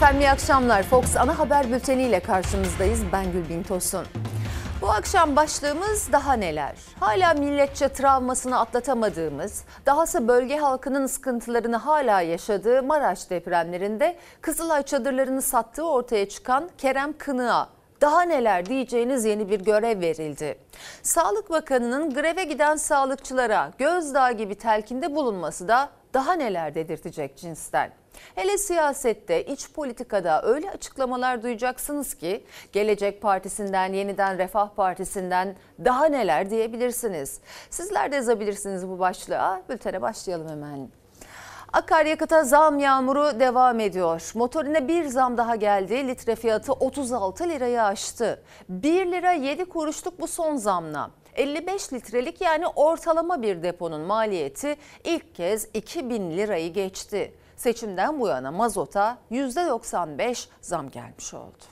Efendim iyi akşamlar. Fox ana haber bülteniyle karşınızdayız. Ben Gülbin Tosun. Bu akşam başlığımız daha neler? Hala milletçe travmasını atlatamadığımız, dahası bölge halkının sıkıntılarını hala yaşadığı Maraş depremlerinde Kızılay çadırlarını sattığı ortaya çıkan Kerem Kınık'a daha neler diyeceğiniz yeni bir görev verildi. Sağlık Bakanı'nın greve giden sağlıkçılara gözdağı gibi telkinde bulunması da daha neler dedirtecek cinsten. Hele siyasette, iç politikada öyle açıklamalar duyacaksınız ki Gelecek Partisi'nden, Yeniden Refah Partisi'nden daha neler diyebilirsiniz. Sizler de yazabilirsiniz bu başlığa. Bültene başlayalım hemen. Akaryakıta zam yağmuru devam ediyor. Motorine bir zam daha geldi. Litre fiyatı 36 lirayı aştı. 1 lira 7 kuruşluk bu son zamla. 55 litrelik yani ortalama bir deponun maliyeti ilk kez 2000 lirayı geçti. Seçimden bu yana mazota %95 zam gelmiş oldu.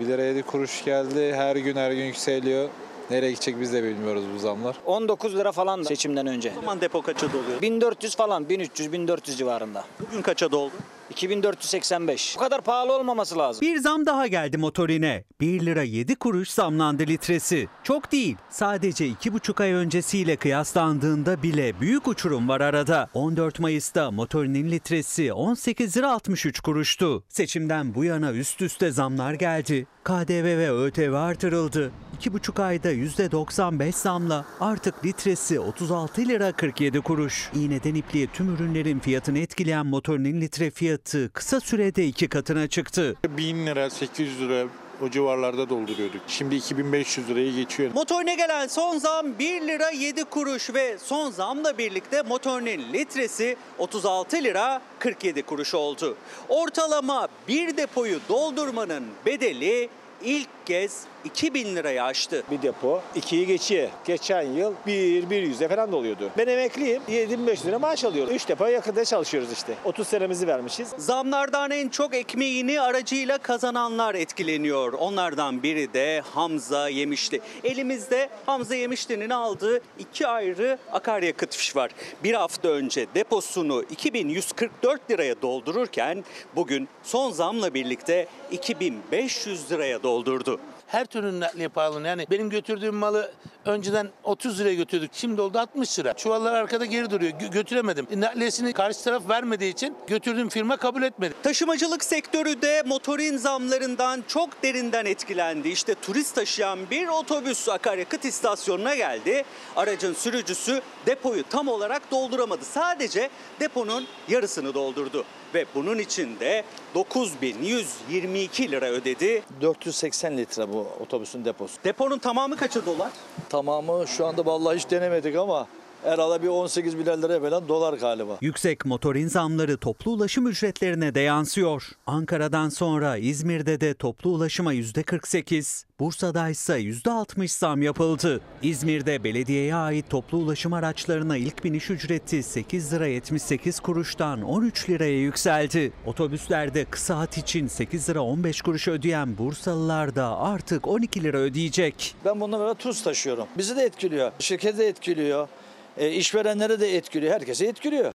1 lira 7 kuruş geldi. Her gün her gün yükseliyor. Nereye gidecek biz de bilmiyoruz bu zamlar. 19 lira falan seçimden önce. O zaman depo kaça doluyor? 1400 falan 1300 1400 civarında. Bugün kaça doldu? 2485. Bu kadar pahalı olmaması lazım. Bir zam daha geldi motorine. 1 lira 7 kuruş zamlandı litresi. Çok değil. Sadece 2,5 ay öncesiyle kıyaslandığında bile büyük uçurum var arada. 14 Mayıs'ta motorinin litresi 18 lira 63 kuruştu. Seçimden bu yana üst üste zamlar geldi. KDV ve ÖTV artırıldı. 2,5 ayda %95 zamla artık litresi 36 lira 47 kuruş. İğneden ipliğe tüm ürünlerin fiyatını etkileyen motorinin litre fiyatı kısa sürede iki katına çıktı. 1000 lira 800 lira o civarlarda dolduruyorduk. Şimdi 2500 lirayı geçiyor. Motorine gelen son zam 1 lira 7 kuruş ve son zamla birlikte motorinin litresi 36 lira 47 kuruş oldu. Ortalama bir depoyu doldurmanın bedeli ilk kez 2000 lirayı aştı. bir depo 2'yi geçiyor. Geçen yıl 1 100'e falan doluyordu. Ben emekliyim. 75 lira maaş alıyorum. 3 depo yakında çalışıyoruz işte. 30 senemizi vermişiz. Zamlardan en çok ekmeğini aracıyla kazananlar etkileniyor. Onlardan biri de Hamza Yemişli. Elimizde Hamza Yemişli'nin aldığı iki ayrı akaryakıt fiş var. Bir hafta önce deposunu 2144 liraya doldururken bugün son zamla birlikte 2500 liraya doldurdu. Her türlü nakliye pahalı. Yani benim götürdüğüm malı önceden 30 liraya götürdük. Şimdi oldu 60 lira. Çuvallar arkada geri duruyor. Gö- götüremedim. E, Nakliyesini karşı taraf vermediği için götürdüğüm firma kabul etmedi. Taşımacılık sektörü de motorin zamlarından çok derinden etkilendi. İşte turist taşıyan bir otobüs akaryakıt istasyonuna geldi. Aracın sürücüsü depoyu tam olarak dolduramadı. Sadece deponun yarısını doldurdu. Ve bunun için de 9122 lira ödedi. 480 litre bu otobüsün deposu. Deponun tamamı kaça dolar? Tamamı. Şu anda vallahi hiç denemedik ama herhalde bir 18 bin liraya falan dolar galiba. Yüksek motorin zamları toplu ulaşım ücretlerine de yansıyor. Ankara'dan sonra İzmir'de de toplu ulaşıma %48, Bursa'da ise %60 zam yapıldı. İzmir'de belediyeye ait toplu ulaşım araçlarına ilk biniş ücreti 8 lira 78 kuruştan 13 liraya yükseldi. Otobüslerde kısa hat için 8 lira 15 kuruş ödeyen Bursalılar da artık 12 lira ödeyecek. Ben bundan böyle tuz taşıyorum. Bizi de etkiliyor. Şirketi de etkiliyor. E, işverenleri de etkiliyor. Herkese etkiliyor.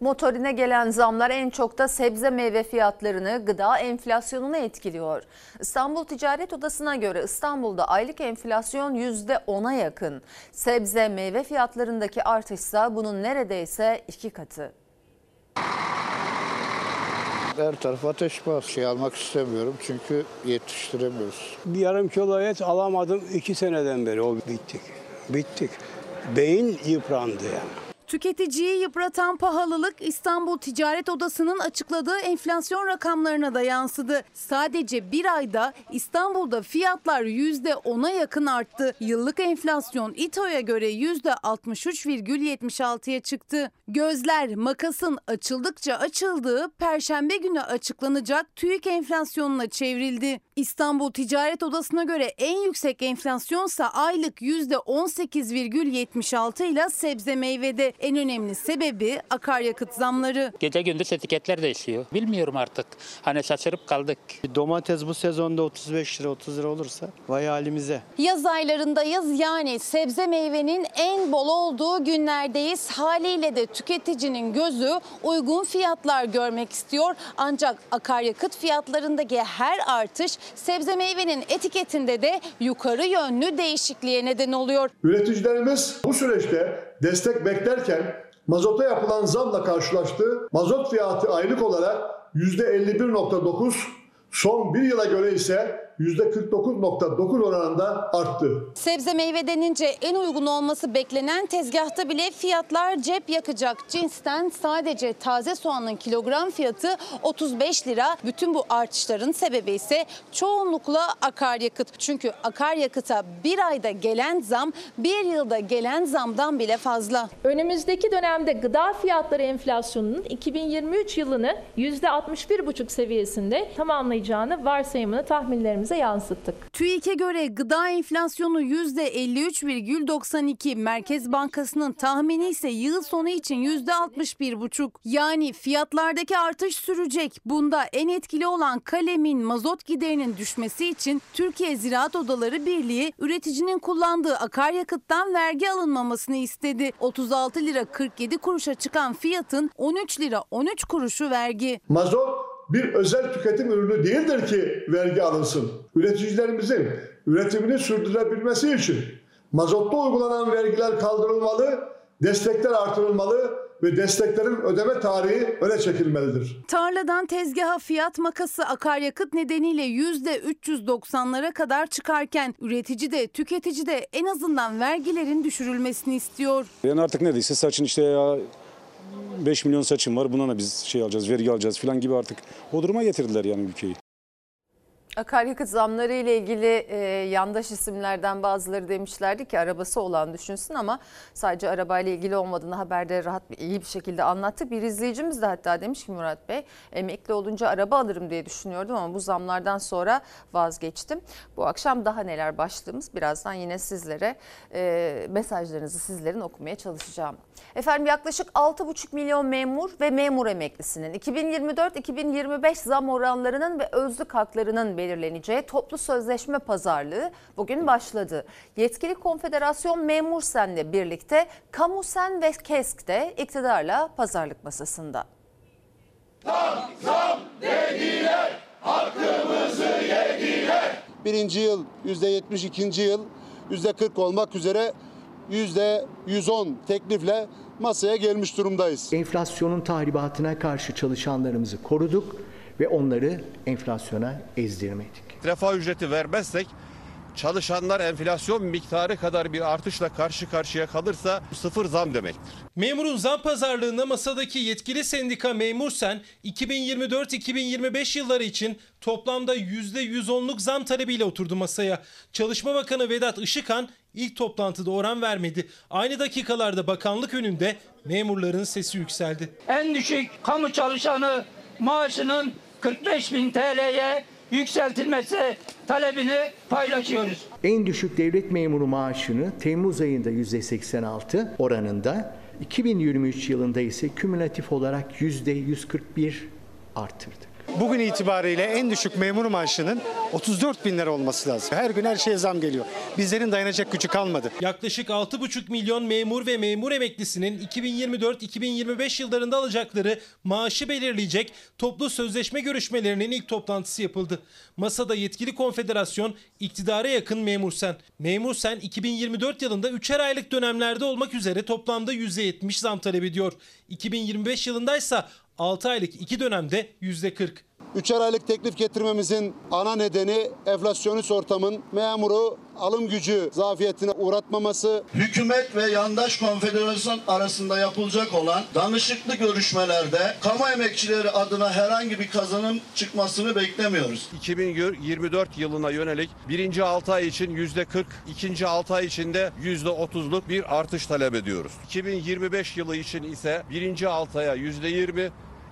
Motorine gelen zamlar en çok da sebze meyve fiyatlarını, gıda enflasyonunu etkiliyor. İstanbul Ticaret Odası'na göre İstanbul'da aylık enflasyon %10'a yakın. Sebze meyve fiyatlarındaki artışsa bunun neredeyse iki katı. Her tarafa ateş bas. Şey almak istemiyorum çünkü yetiştiremiyoruz. Bir yarım kilo et alamadım iki seneden beri. O bittik. Bittik. Beyin yıprandı yani. Tüketiciyi yıpratan pahalılık İstanbul Ticaret Odası'nın açıkladığı enflasyon rakamlarına da yansıdı. Sadece bir ayda İstanbul'da fiyatlar %10'a yakın arttı. Yıllık enflasyon İTO'ya göre %63,76'ya çıktı. Gözler makasın açıldıkça açıldığı perşembe günü açıklanacak TÜİK enflasyonuna çevrildi. İstanbul Ticaret Odası'na göre en yüksek enflasyonsa aylık %18,76 ile sebze meyvede En önemli sebebi akaryakıt zamları. Gece gündüz etiketler değişiyor. Bilmiyorum artık. Hani şaşırıp kaldık. Domates bu sezonda 35 lira 30 lira olursa vay halimize. Yaz aylarındayız yani sebze meyvenin en bol olduğu günlerdeyiz. Haliyle de tüketicinin gözü uygun fiyatlar görmek istiyor. Ancak akaryakıt fiyatlarındaki her artış sebze meyvenin etiketinde de yukarı yönlü değişikliğe neden oluyor. Üreticilerimiz bu süreçte destek beklerken mazota yapılan zamla karşılaştı. Mazot fiyatı aylık olarak %51.9, son bir yıla göre ise %49.9 oranında arttı. Sebze meyve denince en uygun olması beklenen tezgahta bile fiyatlar cep yakacak cinsten sadece taze soğanın kilogram fiyatı 35 lira. Bütün bu artışların sebebi ise çoğunlukla akaryakıt. Çünkü akaryakıta bir ayda gelen zam bir yılda gelen zamdan bile fazla. Önümüzdeki dönemde gıda fiyatları enflasyonunun 2023 yılını %61,5 seviyesinde tamamlayacağını varsayımını tahminlerimize yansıttık. TÜİK'e göre gıda enflasyonu %53,92. Merkez Bankası'nın tahmini ise yıl sonu için %61,5. Yani fiyatlardaki artış sürecek. Bunda en etkili olan kalemin mazot giderinin düşmesi için Türkiye Ziraat Odaları Birliği üreticinin kullandığı akaryakıttan vergi alınmamasını istedi. 36 lira 47 kuruşa çıkan fiyatın 13 lira 13 kuruşu vergi. Mazot bir özel tüketim ürünü değildir ki vergi alınsın. Üreticilerimizin üretimini sürdürebilmesi için mazotta uygulanan vergiler kaldırılmalı, destekler artırılmalı ve desteklerin ödeme tarihi öne çekilmelidir. Tarladan tezgaha fiyat makası akaryakıt nedeniyle %390'lara kadar çıkarken üretici de tüketici de en azından vergilerin düşürülmesini istiyor. Yani artık neredeyse saçın işte ya 5 milyon saçım var buna da biz şey alacağız vergi alacağız falan gibi artık o duruma getirdiler yani ülkeyi. Akaryakıt zamları ile ilgili e, yandaş isimlerden bazıları demişlerdi ki arabası olan düşünsün ama sadece arabayla ilgili olmadığını haberde rahat bir iyi bir şekilde anlattık. Bir izleyicimiz de hatta demiş ki Murat Bey emekli olunca araba alırım diye düşünüyordum ama bu zamlardan sonra vazgeçtim. Bu akşam daha neler başlığımız birazdan yine sizlere e, mesajlarınızı sizlerin okumaya çalışacağım. Efendim yaklaşık 6,5 milyon memur ve memur emeklisinin 2024-2025 zam oranlarının ve özlük haklarının belirleneceği toplu sözleşme pazarlığı bugün başladı. Yetkili Konfederasyon Memur Sen'le birlikte Kamu Sen ve KESK de iktidarla pazarlık masasında. Zam zam dediler, hakkımızı yediler. Birinci yıl yüzde yetmiş, ikinci yıl yüzde kırk olmak üzere yüzde yüz on teklifle masaya gelmiş durumdayız. Enflasyonun tahribatına karşı çalışanlarımızı koruduk ve onları enflasyona ezdirmedik. Refah ücreti vermezsek çalışanlar enflasyon miktarı kadar bir artışla karşı karşıya kalırsa sıfır zam demektir. Memurun zam pazarlığında masadaki yetkili sendika Memursen 2024-2025 yılları için toplamda %110'luk zam talebiyle oturdu masaya. Çalışma Bakanı Vedat Işıkhan ilk toplantıda oran vermedi. Aynı dakikalarda bakanlık önünde memurların sesi yükseldi. En düşük kamu çalışanı maaşının 45 bin TL'ye yükseltilmesi talebini paylaşıyoruz. En düşük devlet memuru maaşını Temmuz ayında %86 oranında, 2023 yılında ise kümülatif olarak %141 arttırdık. Bugün itibariyle en düşük memur maaşının 34 bin lira olması lazım. Her gün her şeye zam geliyor. Bizlerin dayanacak gücü kalmadı. Yaklaşık 6,5 milyon memur ve memur emeklisinin 2024-2025 yıllarında alacakları maaşı belirleyecek toplu sözleşme görüşmelerinin ilk toplantısı yapıldı. Masada yetkili konfederasyon iktidara yakın Memur Sen. Memur Sen 2024 yılında 3'er aylık dönemlerde olmak üzere toplamda %70 zam talep ediyor. 2025 yılındaysa 6 aylık 2 dönemde %40. Üçer aylık teklif getirmemizin ana nedeni enflasyonist ortamın memuru alım gücü zafiyetine uğratmaması. Hükümet ve yandaş konfederasyon arasında yapılacak olan danışıklı görüşmelerde kamu emekçileri adına herhangi bir kazanım çıkmasını beklemiyoruz. 2024 yılına yönelik birinci 6 ay için yüzde 40, ikinci 6 ay içinde yüzde 30'luk bir artış talep ediyoruz. 2025 yılı için ise birinci 6 aya yüzde 20,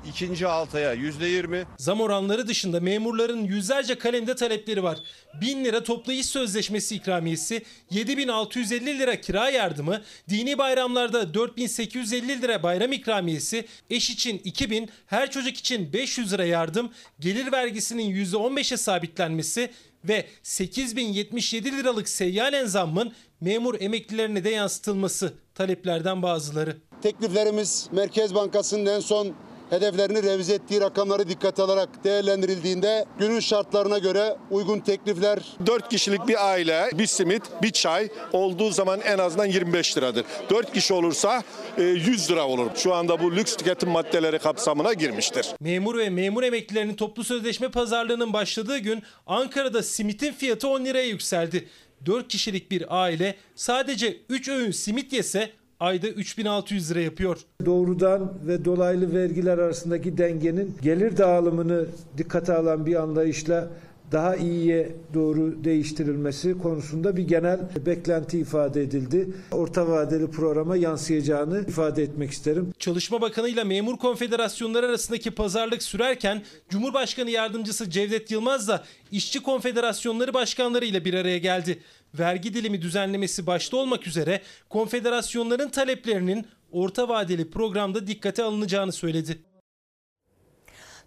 ikinci altaya %20. Zam oranları dışında memurların yüzlerce kalemde talepleri var. 1000 lira toplu iş sözleşmesi ikramiyesi, 7650 lira kira yardımı, dini bayramlarda 4850 lira bayram ikramiyesi, eş için 2000, her çocuk için 500 lira yardım, gelir vergisinin %15'e sabitlenmesi ve 8077 liralık seyyanen zammın memur emeklilerine de yansıtılması taleplerden bazıları. Tekliflerimiz Merkez Bankası'nın en son hedeflerini revize ettiği rakamları dikkate alarak değerlendirildiğinde günün şartlarına göre uygun teklifler 4 kişilik bir aile bir simit bir çay olduğu zaman en azından 25 liradır. 4 kişi olursa e, 100 lira olur. Şu anda bu lüks tüketim maddeleri kapsamına girmiştir. Memur ve memur emeklilerinin toplu sözleşme pazarlığının başladığı gün Ankara'da simitin fiyatı 10 liraya yükseldi. 4 kişilik bir aile sadece 3 öğün simit yese ayda 3600 lira yapıyor. Doğrudan ve dolaylı vergiler arasındaki dengenin gelir dağılımını dikkate alan bir anlayışla daha iyiye doğru değiştirilmesi konusunda bir genel beklenti ifade edildi. Orta vadeli programa yansıyacağını ifade etmek isterim. Çalışma Bakanı ile Memur Konfederasyonları arasındaki pazarlık sürerken Cumhurbaşkanı Yardımcısı Cevdet Yılmaz da İşçi Konfederasyonları başkanları ile bir araya geldi. Vergi dilimi düzenlemesi başta olmak üzere konfederasyonların taleplerinin orta vadeli programda dikkate alınacağını söyledi.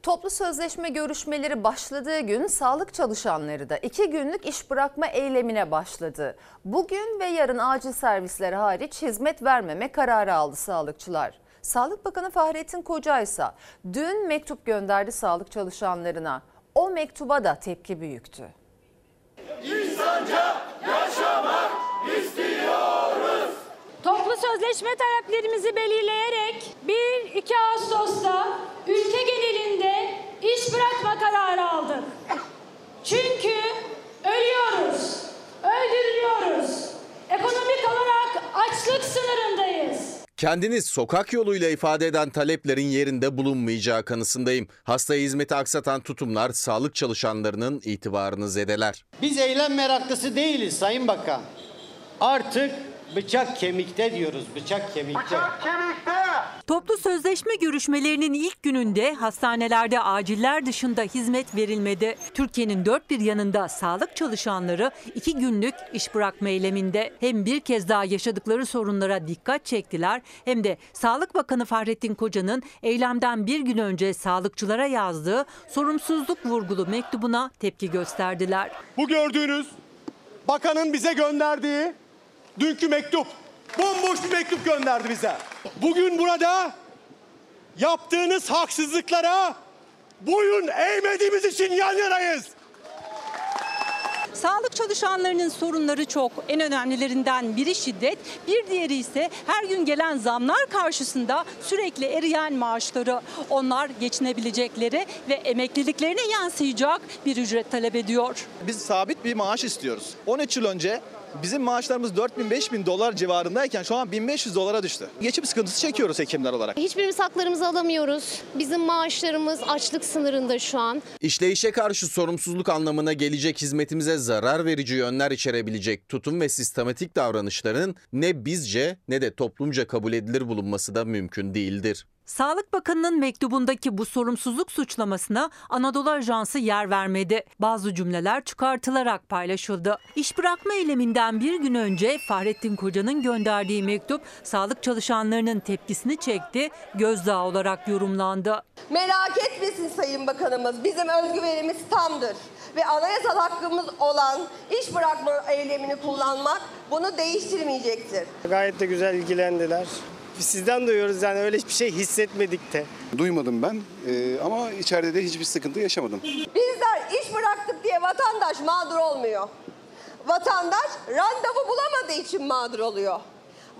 Toplu sözleşme görüşmeleri başladığı gün sağlık çalışanları da iki günlük iş bırakma eylemine başladı. Bugün ve yarın acil servislere hariç hizmet vermeme kararı aldı sağlıkçılar. Sağlık Bakanı Fahrettin Koca ise dün mektup gönderdi sağlık çalışanlarına. O mektuba da tepki büyüktü. İnsanca yaşamak istiyoruz. Sözleşme taleplerimizi belirleyerek 1-2 Ağustos'ta ülke genelinde iş bırakma kararı aldık. Çünkü ölüyoruz, öldürülüyoruz. Ekonomik olarak açlık sınırındayız. Kendini sokak yoluyla ifade eden taleplerin yerinde bulunmayacağı kanısındayım. Hastaya hizmeti aksatan tutumlar sağlık çalışanlarının itibarını zedeler. Biz eylem meraklısı değiliz Sayın Bakan. Artık bıçak kemikte diyoruz, bıçak kemikte. Bıçak kemikte! Toplu sözleşme görüşmelerinin ilk gününde hastanelerde aciller dışında hizmet verilmedi. Türkiye'nin dört bir yanında sağlık çalışanları iki günlük iş bırakma eyleminde hem bir kez daha yaşadıkları sorunlara dikkat çektiler hem de Sağlık Bakanı Fahrettin Koca'nın eylemden bir gün önce sağlıkçılara yazdığı sorumsuzluk vurgulu mektubuna tepki gösterdiler. Bu gördüğünüz bakanın bize gönderdiği dünkü mektup. Bomboş bir mektup gönderdi bize. Bugün burada yaptığınız haksızlıklara boyun eğmediğimiz için yan yanayız. Sağlık çalışanlarının sorunları çok. En önemlilerinden biri şiddet, bir diğeri ise her gün gelen zamlar karşısında sürekli eriyen maaşları. Onlar geçinebilecekleri ve emekliliklerine yansıyacak bir ücret talep ediyor. Biz sabit bir maaş istiyoruz. 13 yıl önce Bizim maaşlarımız 4000 5000 dolar civarındayken şu an 1500 dolara düştü. Geçim sıkıntısı çekiyoruz hekimler olarak. Hiçbirimiz haklarımızı alamıyoruz. Bizim maaşlarımız açlık sınırında şu an. İşleyişe karşı sorumsuzluk anlamına gelecek hizmetimize zarar verici yönler içerebilecek tutum ve sistematik davranışların ne bizce ne de toplumca kabul edilir bulunması da mümkün değildir. Sağlık Bakanı'nın mektubundaki bu sorumsuzluk suçlamasına Anadolu Ajansı yer vermedi. Bazı cümleler çıkartılarak paylaşıldı. İş bırakma eyleminden bir gün önce Fahrettin Koca'nın gönderdiği mektup sağlık çalışanlarının tepkisini çekti, gözdağı olarak yorumlandı. Merak etmesin Sayın Bakanımız, bizim özgüvenimiz tamdır ve anayasal hakkımız olan iş bırakma eylemini kullanmak bunu değiştirmeyecektir. Gayet de güzel ilgilendiler. Sizden duyuyoruz yani öyle hiçbir şey hissetmedik de. Duymadım ben ee, ama içeride de hiçbir sıkıntı yaşamadım. Bizler iş bıraktık diye vatandaş mağdur olmuyor. Vatandaş randevu bulamadığı için mağdur oluyor.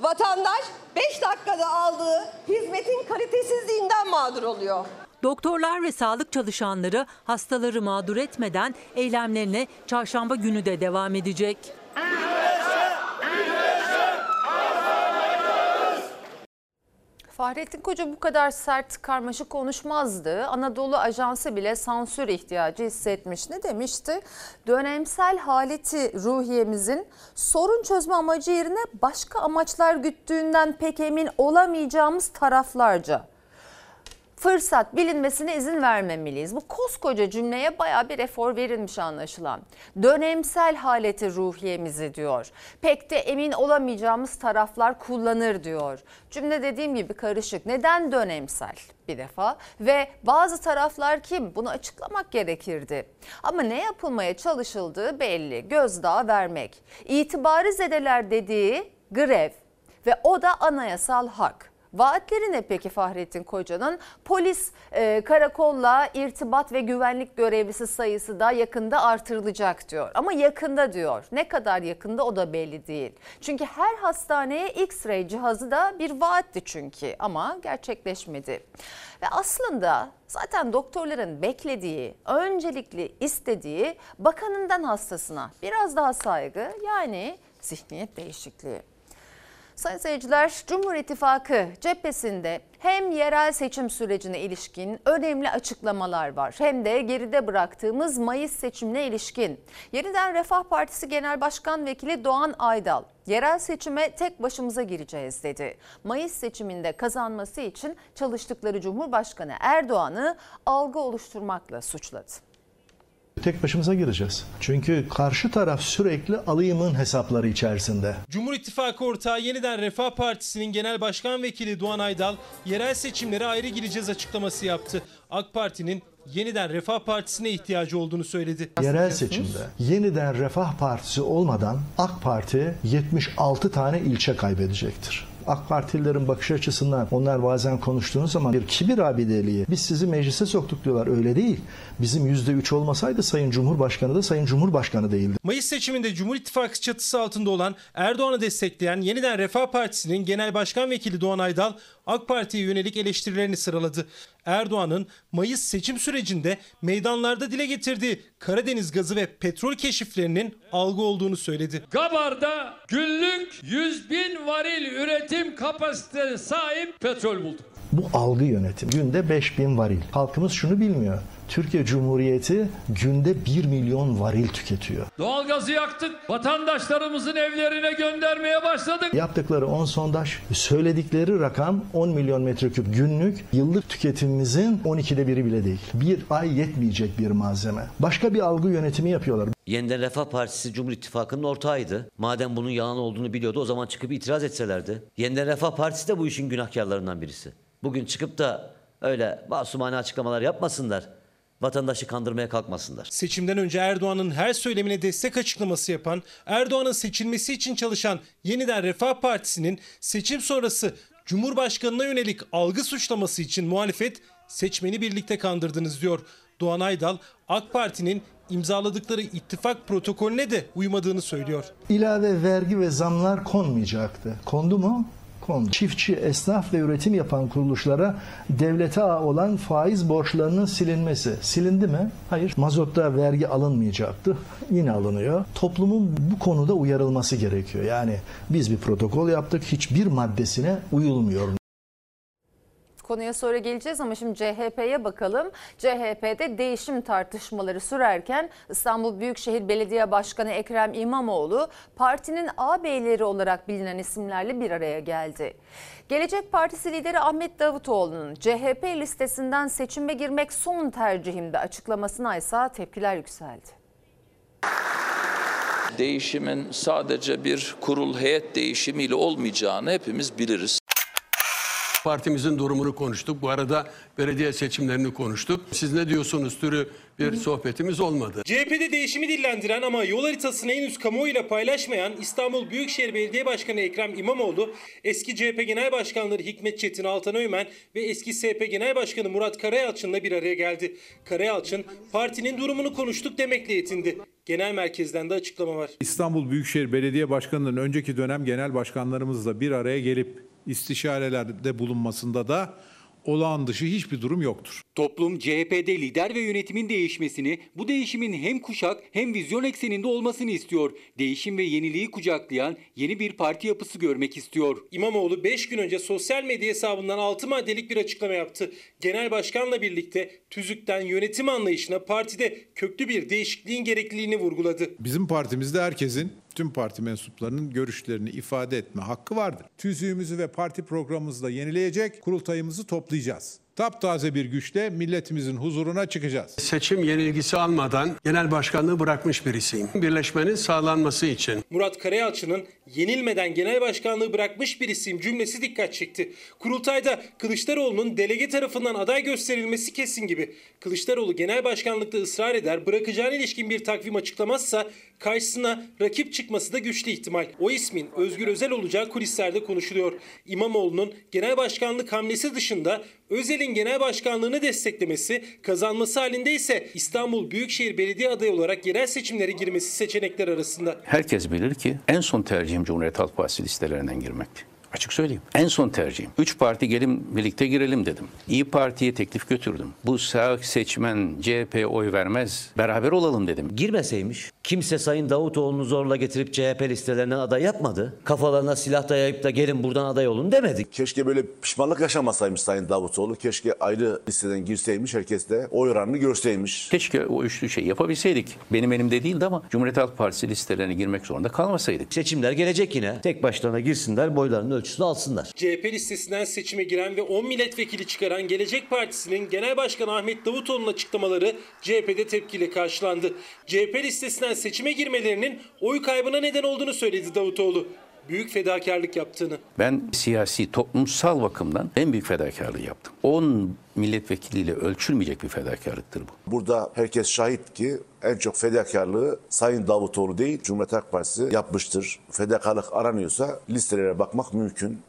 Vatandaş 5 dakikada aldığı hizmetin kalitesizliğinden mağdur oluyor. Doktorlar ve sağlık çalışanları hastaları mağdur etmeden eylemlerine çarşamba günü de devam edecek. Fahrettin Koca bu kadar sert karmaşık konuşmazdı. Anadolu Ajansı bile sansür ihtiyacı hissetmiş. Ne demişti? Dönemsel haleti ruhiyemizin sorun çözme amacı yerine başka amaçlar güttüğünden pek emin olamayacağımız taraflarca. Fırsat bilinmesine izin vermemeliyiz. Bu koskoca cümleye baya bir efor verilmiş anlaşılan. Dönemsel haleti ruhiyemizi diyor. Pek de emin olamayacağımız taraflar kullanır diyor. Cümle dediğim gibi karışık. Neden dönemsel? bir defa ve bazı taraflar kim bunu açıklamak gerekirdi. Ama ne yapılmaya çalışıldığı belli gözdağı vermek. İtibarı zedeler dediği grev ve o da anayasal hak. Vaatleri ne peki Fahrettin Koca'nın? Polis e, karakolla irtibat ve güvenlik görevlisi sayısı da yakında artırılacak diyor. Ama yakında diyor. Ne kadar yakında o da belli değil. Çünkü her hastaneye X-ray cihazı da bir vaatti çünkü ama gerçekleşmedi. Ve aslında zaten doktorların beklediği, öncelikli istediği bakanından hastasına biraz daha saygı yani zihniyet değişikliği. Sayın seyirciler, Cumhur İttifakı cephesinde hem yerel seçim sürecine ilişkin önemli açıklamalar var hem de geride bıraktığımız Mayıs seçimine ilişkin. Yeniden Refah Partisi Genel Başkan Vekili Doğan Aydal, yerel seçime tek başımıza gireceğiz dedi. Mayıs seçiminde kazanması için çalıştıkları Cumhurbaşkanı Erdoğan'ı algı oluşturmakla suçladı. Tek başımıza gireceğiz. Çünkü karşı taraf sürekli alıyımın hesapları içerisinde. Cumhur İttifakı ortağı Yeniden Refah Partisi'nin Genel Başkan Vekili Doğan Aydal, yerel seçimlere ayrı gireceğiz açıklaması yaptı. AK Parti'nin Yeniden Refah Partisi'ne ihtiyacı olduğunu söyledi. Yerel seçimde yeniden Refah Partisi olmadan AK Parti 76 tane ilçe kaybedecektir. AK Partililerin bakış açısından onlar bazen konuştuğunuz zaman bir kibir abideliği. Biz sizi meclise soktuk diyorlar. Öyle değil. Bizim %3 olmasaydı Sayın Cumhurbaşkanı da Sayın Cumhurbaşkanı değildi. Mayıs seçiminde Cumhur İttifakı çatısı altında olan Erdoğan'ı destekleyen Yeniden Refah Partisi'nin Genel Başkan Vekili Doğan Aydal AK Parti'ye yönelik eleştirilerini sıraladı. Erdoğan'ın Mayıs seçim sürecinde meydanlarda dile getirdiği Karadeniz gazı ve petrol keşiflerinin algı olduğunu söyledi. Gabar'da günlük 100 bin varil üretim kapasitesine sahip petrol bulduk. Bu algı yönetimi. Günde 5000 varil. Halkımız şunu bilmiyor. Türkiye Cumhuriyeti günde 1 milyon varil tüketiyor. Doğalgazı yaktık. Vatandaşlarımızın evlerine göndermeye başladık. Yaptıkları 10 sondaj, söyledikleri rakam 10 milyon metreküp günlük. Yıllık tüketimimizin 12'de biri bile değil. Bir ay yetmeyecek bir malzeme. Başka bir algı yönetimi yapıyorlar. Yeniden Refah Partisi Cumhur İttifakı'nın ortağıydı. Madem bunun yalan olduğunu biliyordu o zaman çıkıp itiraz etselerdi. Yeniden Refah Partisi de bu işin günahkarlarından birisi. Bugün çıkıp da öyle masumane açıklamalar yapmasınlar. Vatandaşı kandırmaya kalkmasınlar. Seçimden önce Erdoğan'ın her söylemine destek açıklaması yapan, Erdoğan'ın seçilmesi için çalışan Yeniden Refah Partisi'nin seçim sonrası Cumhurbaşkanına yönelik algı suçlaması için muhalefet seçmeni birlikte kandırdınız diyor. Doğan Aydal, AK Parti'nin imzaladıkları ittifak protokolüne de uymadığını söylüyor. İlave vergi ve zamlar konmayacaktı. Kondu mu? Kondu. Çiftçi, esnaf ve üretim yapan kuruluşlara devlete olan faiz borçlarının silinmesi. Silindi mi? Hayır. Mazotta vergi alınmayacaktı. Yine alınıyor. Toplumun bu konuda uyarılması gerekiyor. Yani biz bir protokol yaptık. Hiçbir maddesine uyulmuyor. Konuya sonra geleceğiz ama şimdi CHP'ye bakalım. CHP'de değişim tartışmaları sürerken İstanbul Büyükşehir Belediye Başkanı Ekrem İmamoğlu partinin ağabeyleri olarak bilinen isimlerle bir araya geldi. Gelecek Partisi lideri Ahmet Davutoğlu'nun CHP listesinden seçime girmek son tercihimde açıklamasına ise tepkiler yükseldi. Değişimin sadece bir kurul heyet değişimiyle olmayacağını hepimiz biliriz. Partimizin durumunu konuştuk. Bu arada belediye seçimlerini konuştuk. Siz ne diyorsunuz türü bir sohbetimiz olmadı. CHP'de değişimi dillendiren ama yol haritasını henüz kamuoyuyla paylaşmayan İstanbul Büyükşehir Belediye Başkanı Ekrem İmamoğlu, eski CHP Genel Başkanları Hikmet Çetin Altan Öğmen ve eski SP Genel Başkanı Murat Karayalçın'la bir araya geldi. Karayalçın, partinin durumunu konuştuk demekle yetindi. Genel merkezden de açıklama var. İstanbul Büyükşehir Belediye Başkanı'nın önceki dönem genel başkanlarımızla bir araya gelip istişarelerde bulunmasında da olağan dışı hiçbir durum yoktur. Toplum CHP'de lider ve yönetimin değişmesini, bu değişimin hem kuşak hem vizyon ekseninde olmasını istiyor. Değişim ve yeniliği kucaklayan yeni bir parti yapısı görmek istiyor. İmamoğlu 5 gün önce sosyal medya hesabından 6 maddelik bir açıklama yaptı. Genel başkanla birlikte tüzükten yönetim anlayışına partide köklü bir değişikliğin gerekliliğini vurguladı. Bizim partimizde herkesin tüm parti mensuplarının görüşlerini ifade etme hakkı vardır. Tüzüğümüzü ve parti programımızı da yenileyecek, kurultayımızı toplayacağız. Taptaze bir güçle milletimizin huzuruna çıkacağız. Seçim yenilgisi almadan genel başkanlığı bırakmış birisiyim. Birleşmenin sağlanması için. Murat Karayalçı'nın yenilmeden genel başkanlığı bırakmış birisiyim cümlesi dikkat çekti. Kurultayda Kılıçdaroğlu'nun delege tarafından aday gösterilmesi kesin gibi. Kılıçdaroğlu genel başkanlıkta ısrar eder, bırakacağına ilişkin bir takvim açıklamazsa karşısına rakip çıkması da güçlü ihtimal. O ismin Özgür Özel olacağı kulislerde konuşuluyor. İmamoğlu'nun genel başkanlık hamlesi dışında Özel'in genel başkanlığını desteklemesi, kazanması halinde ise İstanbul Büyükşehir Belediye adayı olarak yerel seçimlere girmesi seçenekler arasında. Herkes bilir ki en son tercihim Cumhuriyet Halk Partisi listelerinden girmekti. Açık söyleyeyim. En son tercihim. Üç parti gelin birlikte girelim dedim. İyi Parti'ye teklif götürdüm. Bu sağ seçmen CHP'ye oy vermez. Beraber olalım dedim. Girmeseymiş. Kimse Sayın Davutoğlu'nu zorla getirip CHP listelerinden aday yapmadı. Kafalarına silah dayayıp da gelin buradan aday olun demedik. Keşke böyle pişmanlık yaşamasaymış Sayın Davutoğlu. Keşke ayrı listeden girseymiş. Herkes de oy oranını görseymiş. Keşke o üçlü şey yapabilseydik. Benim elimde değildi ama Cumhuriyet Halk Partisi listelerine girmek zorunda kalmasaydık. Seçimler gelecek yine. Tek başlarına girsinler boylarının ölçüsünü alsınlar. CHP listesinden seçime giren ve 10 milletvekili çıkaran Gelecek Partisi'nin Genel Başkanı Ahmet Davutoğlu'nun açıklamaları CHP'de tepkiyle karşılandı. CHP listesinden seçime girmelerinin oy kaybına neden olduğunu söyledi Davutoğlu. Büyük fedakarlık yaptığını. Ben siyasi, toplumsal bakımdan en büyük fedakarlığı yaptım. 10 milletvekiliyle ölçülmeyecek bir fedakarlıktır bu. Burada herkes şahit ki en çok fedakarlığı Sayın Davutoğlu değil Cumhuriyet Halk Partisi yapmıştır. Fedakarlık aranıyorsa listelere bakmak mümkün.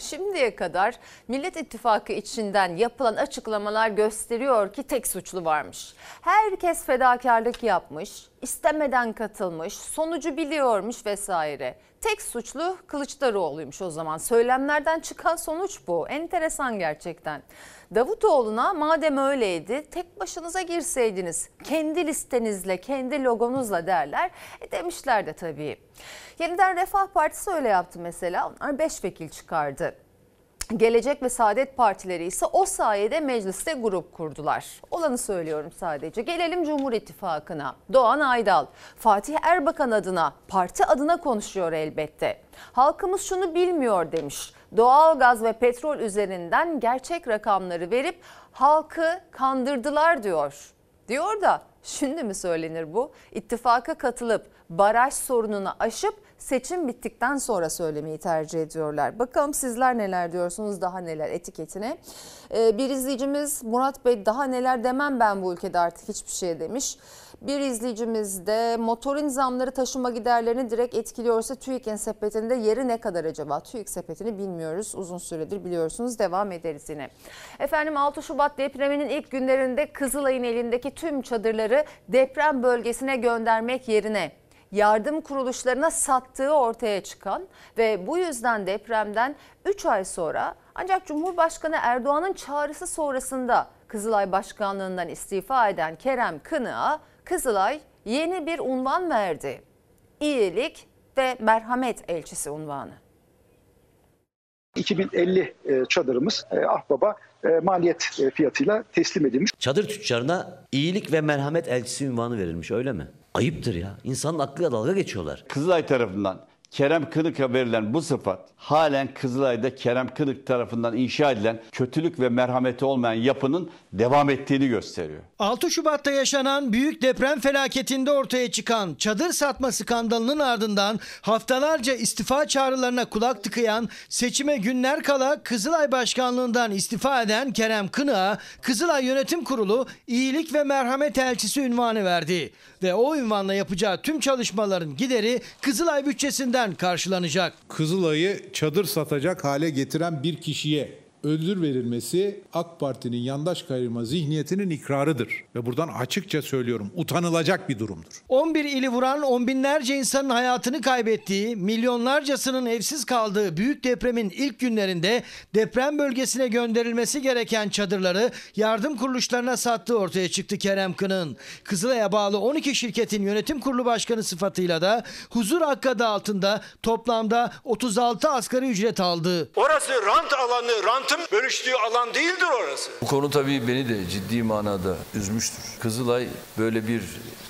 Şimdiye kadar Millet İttifakı içinden yapılan açıklamalar gösteriyor ki tek suçlu varmış. Herkes fedakarlık yapmış, istemeden katılmış, sonucu biliyormuş vesaire. Tek suçlu Kılıçdaroğlu'ymuş o zaman. Söylemlerden çıkan sonuç bu. Enteresan gerçekten. Davutoğlu'na madem öyleydi tek başınıza girseydiniz kendi listenizle kendi logonuzla derler. E demişler de tabii. Yeniden Refah Partisi öyle yaptı mesela. Onlar 5 vekil çıkardı. Gelecek ve Saadet Partileri ise o sayede mecliste grup kurdular. Olanı söylüyorum sadece. Gelelim Cumhur İttifakı'na. Doğan Aydal, Fatih Erbakan adına, parti adına konuşuyor elbette. Halkımız şunu bilmiyor demiş. Doğalgaz ve petrol üzerinden gerçek rakamları verip halkı kandırdılar diyor. Diyor da şimdi mi söylenir bu? İttifaka katılıp baraj sorununu aşıp seçim bittikten sonra söylemeyi tercih ediyorlar. Bakalım sizler neler diyorsunuz daha neler etiketine. Ee, bir izleyicimiz Murat Bey daha neler demem ben bu ülkede artık hiçbir şey demiş. Bir izleyicimiz de motorin zamları taşıma giderlerini direkt etkiliyorsa TÜİK'in sepetinde yeri ne kadar acaba? TÜİK sepetini bilmiyoruz uzun süredir biliyorsunuz devam ederiz yine. Efendim 6 Şubat depreminin ilk günlerinde Kızılay'ın elindeki tüm çadırları deprem bölgesine göndermek yerine yardım kuruluşlarına sattığı ortaya çıkan ve bu yüzden depremden 3 ay sonra ancak Cumhurbaşkanı Erdoğan'ın çağrısı sonrasında Kızılay Başkanlığından istifa eden Kerem Kınık'a Kızılay yeni bir unvan verdi. İyilik ve merhamet elçisi unvanı. 2050 e, çadırımız e, Ahbaba e, maliyet fiyatıyla teslim edilmiş. Çadır tüccarına iyilik ve merhamet elçisi ünvanı verilmiş öyle mi? Ayıptır ya. İnsanın aklıyla dalga geçiyorlar. Kızılay tarafından Kerem Kınık'a verilen bu sıfat halen Kızılay'da Kerem Kınık tarafından inşa edilen kötülük ve merhameti olmayan yapının devam ettiğini gösteriyor. 6 Şubat'ta yaşanan büyük deprem felaketinde ortaya çıkan çadır satma skandalının ardından haftalarca istifa çağrılarına kulak tıkayan seçime günler kala Kızılay Başkanlığından istifa eden Kerem Kınık'a Kızılay Yönetim Kurulu iyilik ve merhamet elçisi ünvanı verdi. Ve o ünvanla yapacağı tüm çalışmaların gideri Kızılay bütçesinden karşılanacak. Kızılay'ı çadır satacak hale getiren bir kişiye ödül verilmesi AK Parti'nin yandaş kayırma zihniyetinin ikrarıdır. Ve buradan açıkça söylüyorum utanılacak bir durumdur. 11 ili vuran on binlerce insanın hayatını kaybettiği, milyonlarcasının evsiz kaldığı büyük depremin ilk günlerinde deprem bölgesine gönderilmesi gereken çadırları yardım kuruluşlarına sattığı ortaya çıktı Kerem Kın'ın. Kızılay'a bağlı 12 şirketin yönetim kurulu başkanı sıfatıyla da huzur hakkı adı altında toplamda 36 asgari ücret aldı. Orası rant alanı, rantın bölüştüğü alan değildir orası. Bu konu tabii beni de ciddi manada üzmüştür. Kızılay böyle bir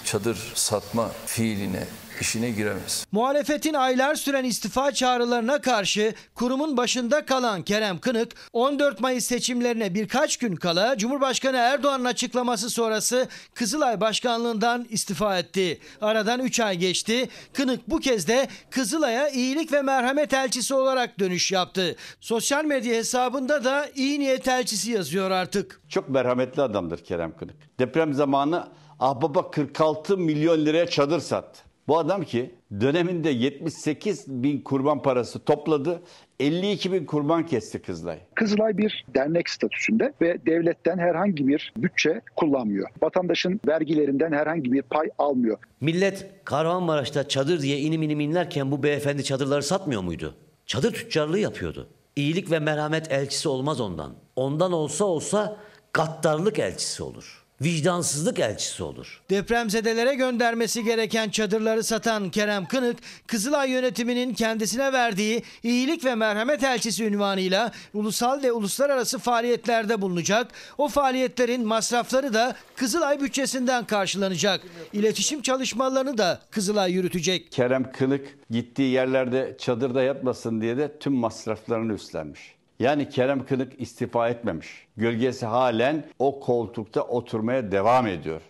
çadır satma fiiline işine giremez. Muhalefetin aylar süren istifa çağrılarına karşı kurumun başında kalan Kerem Kınık 14 Mayıs seçimlerine birkaç gün kala Cumhurbaşkanı Erdoğan'ın açıklaması sonrası Kızılay Başkanlığından istifa etti. Aradan 3 ay geçti. Kınık bu kez de Kızılay'a iyilik ve merhamet elçisi olarak dönüş yaptı. Sosyal medya hesabında da iyi niyet elçisi yazıyor artık. Çok merhametli adamdır Kerem Kınık. Deprem zamanı Ahbaba 46 milyon liraya çadır sattı. Bu adam ki döneminde 78 bin kurban parası topladı. 52 bin kurban kesti Kızılay. Kızılay bir dernek statüsünde ve devletten herhangi bir bütçe kullanmıyor. Vatandaşın vergilerinden herhangi bir pay almıyor. Millet Kahramanmaraş'ta çadır diye inim inim inlerken bu beyefendi çadırları satmıyor muydu? Çadır tüccarlığı yapıyordu. İyilik ve merhamet elçisi olmaz ondan. Ondan olsa olsa gaddarlık elçisi olur. Vicdansızlık elçisi olur. Depremzedelere göndermesi gereken çadırları satan Kerem Kınık, Kızılay yönetiminin kendisine verdiği iyilik ve merhamet elçisi ünvanıyla ulusal ve uluslararası faaliyetlerde bulunacak. O faaliyetlerin masrafları da Kızılay bütçesinden karşılanacak. İletişim çalışmalarını da Kızılay yürütecek. Kerem Kınık gittiği yerlerde çadırda yatmasın diye de tüm masraflarını üstlenmiş. Yani Kerem Kınık istifa etmemiş. Gölgesi halen o koltukta oturmaya devam ediyor.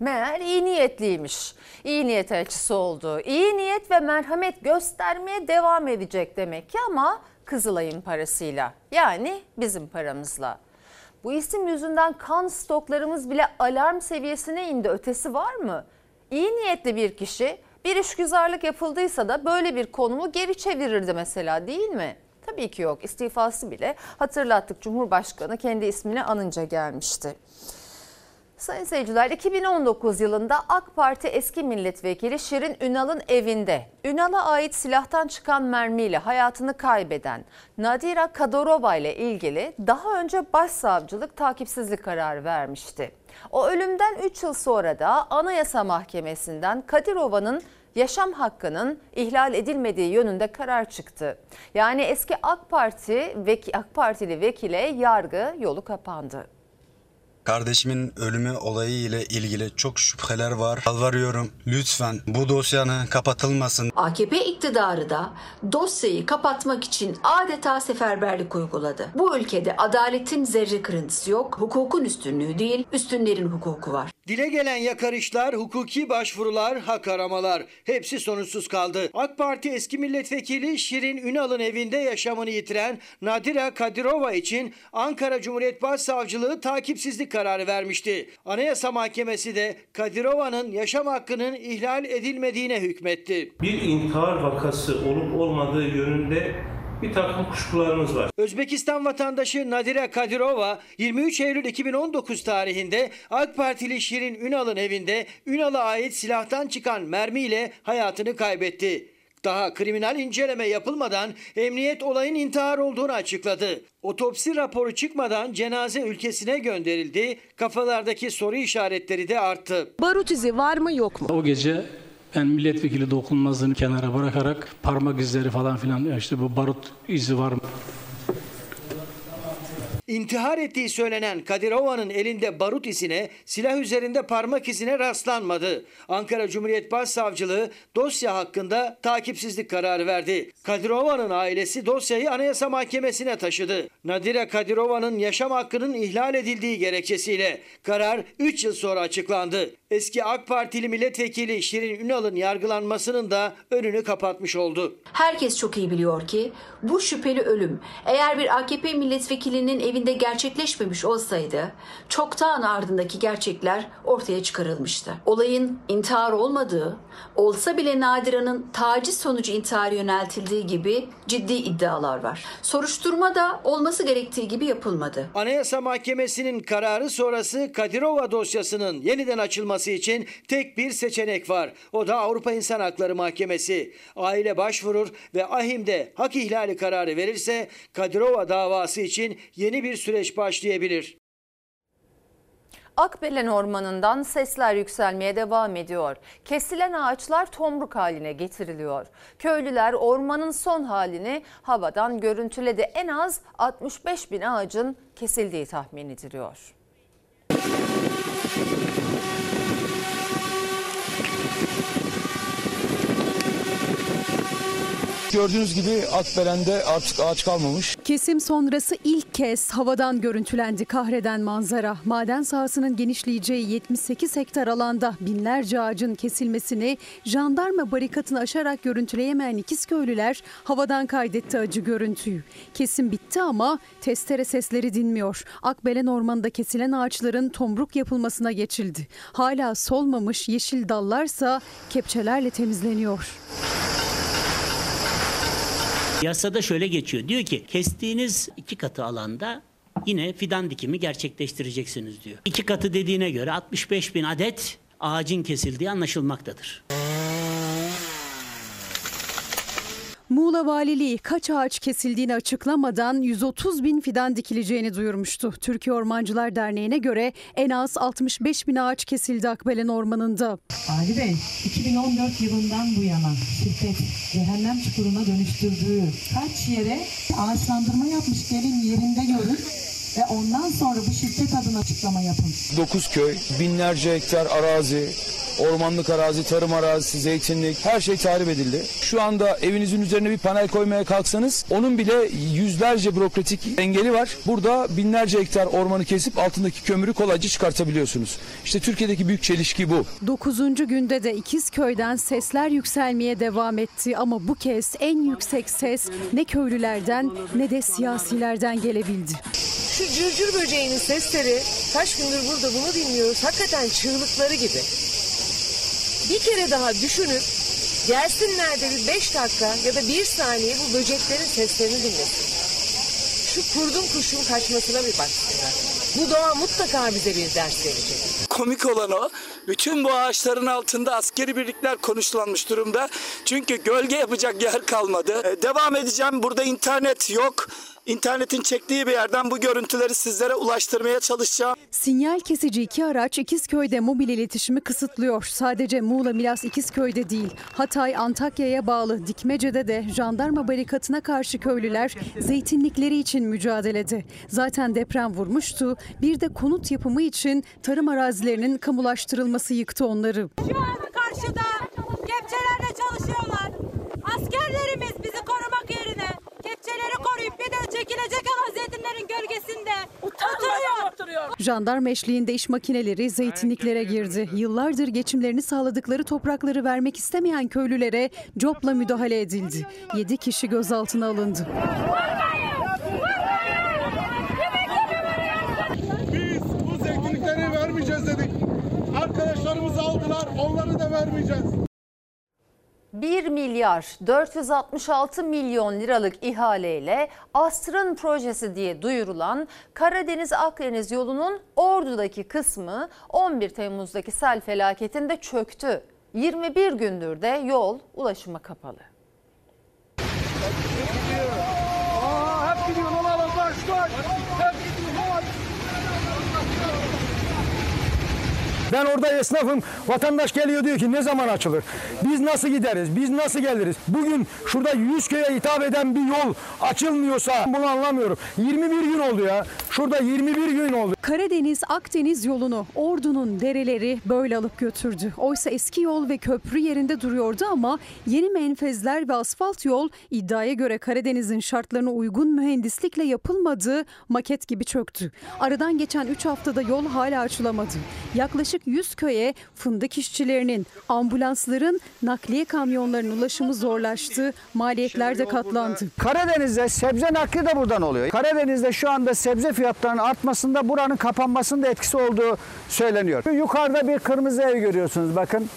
Meğer iyi niyetliymiş. İyi niyet elçisi oldu. İyi niyet ve merhamet göstermeye devam edecek demek ki ama Kızılay'ın parasıyla. Yani bizim paramızla. Bu isim yüzünden kan stoklarımız bile alarm seviyesine indi. Ötesi var mı? İyi niyetli bir kişi bir işgüzarlık yapıldıysa da böyle bir konumu geri çevirirdi mesela değil mi? Tabii ki yok. İstifası bile hatırlattık Cumhurbaşkanı kendi ismini anınca gelmişti. Sayın seyirciler 2019 yılında AK Parti eski milletvekili Şirin Ünal'ın evinde Ünal'a ait silahtan çıkan mermiyle hayatını kaybeden Nadira Kadorova ile ilgili daha önce başsavcılık takipsizlik kararı vermişti. O ölümden 3 yıl sonra da Anayasa Mahkemesi'nden Kadirova'nın yaşam hakkının ihlal edilmediği yönünde karar çıktı. Yani eski AK Parti AK Partili vekile yargı yolu kapandı. Kardeşimin ölümü olayı ile ilgili çok şüpheler var. Yalvarıyorum lütfen bu dosyanın kapatılmasın. AKP iktidarı da dosyayı kapatmak için adeta seferberlik uyguladı. Bu ülkede adaletin zerre kırıntısı yok, hukukun üstünlüğü değil, üstünlerin hukuku var. Dile gelen yakarışlar, hukuki başvurular, hak aramalar hepsi sonuçsuz kaldı. AK Parti eski milletvekili Şirin Ünal'ın evinde yaşamını yitiren Nadira Kadirova için Ankara Cumhuriyet Başsavcılığı takipsizlik kararı vermişti. Anayasa Mahkemesi de Kadirova'nın yaşam hakkının ihlal edilmediğine hükmetti. Bir intihar vakası olup olmadığı yönünde bir takım kuşkularımız var. Özbekistan vatandaşı Nadira Kadirova 23 Eylül 2019 tarihinde AK Partili Şirin Ünal'ın evinde Ünal'a ait silahtan çıkan mermiyle hayatını kaybetti. Daha kriminal inceleme yapılmadan emniyet olayın intihar olduğunu açıkladı. Otopsi raporu çıkmadan cenaze ülkesine gönderildi. Kafalardaki soru işaretleri de arttı. Barut izi var mı yok mu? O gece ben milletvekili dokunulmazlığını kenara bırakarak parmak izleri falan filan işte bu barut izi var mı? İntihar ettiği söylenen Kadirova'nın elinde barut izine, silah üzerinde parmak izine rastlanmadı. Ankara Cumhuriyet Başsavcılığı dosya hakkında takipsizlik kararı verdi. Kadirova'nın ailesi dosyayı Anayasa Mahkemesi'ne taşıdı. Nadire Kadirova'nın yaşam hakkının ihlal edildiği gerekçesiyle karar 3 yıl sonra açıklandı. Eski AK Partili milletvekili Şirin Ünal'ın yargılanmasının da önünü kapatmış oldu. Herkes çok iyi biliyor ki bu şüpheli ölüm eğer bir AKP milletvekilinin evinde gerçekleşmemiş olsaydı çoktan ardındaki gerçekler ortaya çıkarılmıştı. Olayın intihar olmadığı, olsa bile Nadira'nın taciz sonucu intihar yöneltildiği gibi ciddi iddialar var. Soruşturma da olması gerektiği gibi yapılmadı. Anayasa Mahkemesi'nin kararı sonrası Kadirova dosyasının yeniden açılması için tek bir seçenek var. O da Avrupa İnsan Hakları Mahkemesi. Aile başvurur ve ahimde hak ihlali kararı verirse Kadirova davası için yeni bir süreç başlayabilir. Akbelen Ormanı'ndan sesler yükselmeye devam ediyor. Kesilen ağaçlar tomruk haline getiriliyor. Köylüler ormanın son halini havadan görüntüledi. En az 65 bin ağacın kesildiği tahmin ediliyor. Gördüğünüz gibi Akbelen'de artık ağaç kalmamış. Kesim sonrası ilk kez havadan görüntülendi kahreden manzara. Maden sahasının genişleyeceği 78 hektar alanda binlerce ağacın kesilmesini jandarma barikatını aşarak görüntüleyemeyen İkizköylüler havadan kaydetti acı görüntüyü. Kesim bitti ama testere sesleri dinmiyor. Akbelen ormanında kesilen ağaçların tomruk yapılmasına geçildi. Hala solmamış yeşil dallarsa kepçelerle temizleniyor. Yasada şöyle geçiyor. Diyor ki kestiğiniz iki katı alanda yine fidan dikimi gerçekleştireceksiniz diyor. İki katı dediğine göre 65 bin adet ağacın kesildiği anlaşılmaktadır. Muğla Valiliği kaç ağaç kesildiğini açıklamadan 130 bin fidan dikileceğini duyurmuştu. Türkiye Ormancılar Derneği'ne göre en az 65 bin ağaç kesildi Akbelen Ormanı'nda. Ali Bey, 2014 yılından bu yana şirket cehennem çukuruna dönüştürdüğü kaç yere ağaçlandırma yapmış gelin yerinde görün ve ondan sonra bu şirket adına açıklama yapın. 9 köy, binlerce hektar arazi, ormanlık arazi, tarım arazisi, zeytinlik her şey tahrip edildi. Şu anda evinizin üzerine bir panel koymaya kalksanız onun bile yüzlerce bürokratik engeli var. Burada binlerce hektar ormanı kesip altındaki kömürü kolayca çıkartabiliyorsunuz. İşte Türkiye'deki büyük çelişki bu. 9. günde de İkizköy'den sesler yükselmeye devam etti ama bu kez en yüksek ses ne köylülerden ne de siyasilerden gelebildi. Şu cırcır böceğinin sesleri kaç gündür burada bunu dinliyoruz. Hakikaten çığlıkları gibi. Bir kere daha düşünün. Gelsinler de bir beş dakika ya da bir saniye bu böceklerin seslerini dinlesin. Şu kurdun kuşun kaçmasına bir baksınlar. Bu doğa mutlaka bize bir ders verecek. Komik olan o. Bütün bu ağaçların altında askeri birlikler konuşlanmış durumda. Çünkü gölge yapacak yer kalmadı. Ee, devam edeceğim. Burada internet yok. İnternetin çektiği bir yerden bu görüntüleri sizlere ulaştırmaya çalışacağım. Sinyal kesici iki araç İkizköy'de mobil iletişimi kısıtlıyor. Sadece Muğla Milas İkizköy'de değil. Hatay Antakya'ya bağlı Dikmece'de de jandarma barikatına karşı köylüler zeytinlikleri için mücadelede. Zaten deprem vurmuştu. Bir de konut yapımı için tarım arazilerinin kamulaştırılması yıktı onları. Şu an karşıda kepçelerle çalışıyorlar. Askerlerimiz bizi korumak yerine kepçeleri koruyup bir de çekilecek olan zeytinlerin gölgesinde oturuyor. Jandarma eşliğinde iş makineleri zeytinliklere girdi. Yıllardır geçimlerini sağladıkları toprakları vermek istemeyen köylülere copla müdahale edildi. 7 kişi gözaltına alındı. Biz bu zeytinlikleri vermeyeceğiz dedik. Arkadaşlarımız aldılar, onları da vermeyeceğiz. 1 milyar 466 milyon liralık ihaleyle Astrın projesi diye duyurulan Karadeniz-Akdeniz yolunun Ordu'daki kısmı 11 Temmuz'daki sel felaketinde çöktü. 21 gündür de yol ulaşıma kapalı. Aa, hep gidiyor, olalım, koş, koş. Hep gidiyor, Ben orada esnafım. Vatandaş geliyor diyor ki ne zaman açılır? Biz nasıl gideriz? Biz nasıl geliriz? Bugün şurada 100 köye hitap eden bir yol açılmıyorsa bunu anlamıyorum. 21 gün oldu ya. Şurada 21 gün oldu. Karadeniz-Akdeniz yolunu Ordu'nun dereleri böyle alıp götürdü. Oysa eski yol ve köprü yerinde duruyordu ama yeni menfezler ve asfalt yol iddiaya göre Karadeniz'in şartlarına uygun mühendislikle yapılmadığı maket gibi çöktü. Aradan geçen 3 haftada yol hala açılamadı. Yaklaşık 100 köye fındık işçilerinin, ambulansların, nakliye kamyonlarının ulaşımı zorlaştı. Maliyetler de katlandı. Karadeniz'de sebze nakli de buradan oluyor. Karadeniz'de şu anda sebze fiyatlarının artmasında buranın kapanmasında etkisi olduğu söyleniyor. Yukarıda bir kırmızı ev görüyorsunuz bakın.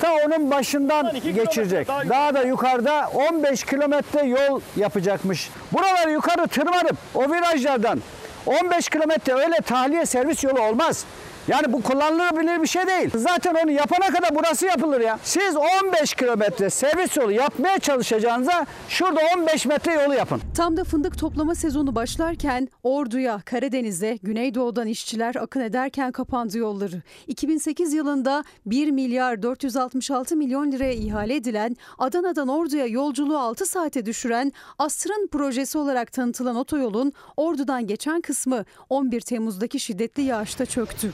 Ta onun başından geçirecek. Daha da yukarıda 15 kilometre yol yapacakmış. Buraları yukarı tırmanıp o virajlardan 15 kilometre öyle tahliye servis yolu olmaz. Yani bu kullanılabilir bir şey değil. Zaten onu yapana kadar burası yapılır ya. Siz 15 kilometre servis yolu yapmaya çalışacağınıza şurada 15 metre yolu yapın. Tam da fındık toplama sezonu başlarken Ordu'ya, Karadeniz'e, Güneydoğu'dan işçiler akın ederken kapandı yolları. 2008 yılında 1 milyar 466 milyon liraya ihale edilen, Adana'dan Ordu'ya yolculuğu 6 saate düşüren Asrın projesi olarak tanıtılan otoyolun Ordu'dan geçen kısmı 11 Temmuz'daki şiddetli yağışta çöktü.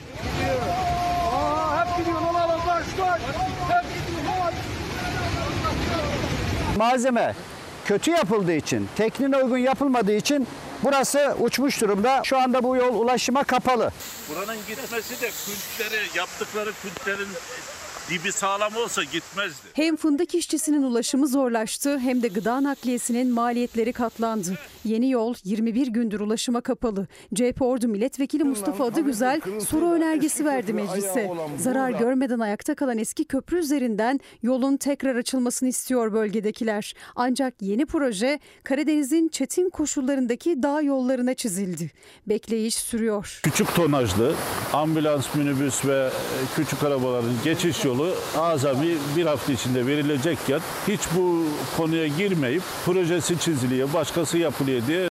Aa, hep gidiyor, olalım, koş, koş. Hep gidiyor, olalım. Malzeme kötü yapıldığı için, tekniğine uygun yapılmadığı için burası uçmuş durumda. Şu anda bu yol ulaşıma kapalı. Buranın gitmesi de kültleri, yaptıkları kültlerin dibi sağlam olsa gitmezdi. Hem fındık işçisinin ulaşımı zorlaştı hem de gıda nakliyesinin maliyetleri katlandı. Yeni yol 21 gündür ulaşıma kapalı. CHP Ordu Milletvekili Mustafa Adıgüzel soru önergesi verdi meclise. Zarar görmeden ayakta kalan eski köprü üzerinden yolun tekrar açılmasını istiyor bölgedekiler. Ancak yeni proje Karadeniz'in çetin koşullarındaki dağ yollarına çizildi. Bekleyiş sürüyor. Küçük tonajlı ambulans, minibüs ve küçük arabaların geçiş yolu azami bir hafta içinde verilecekken hiç bu konuya girmeyip projesi çiziliyor, başkası yapılıyor diye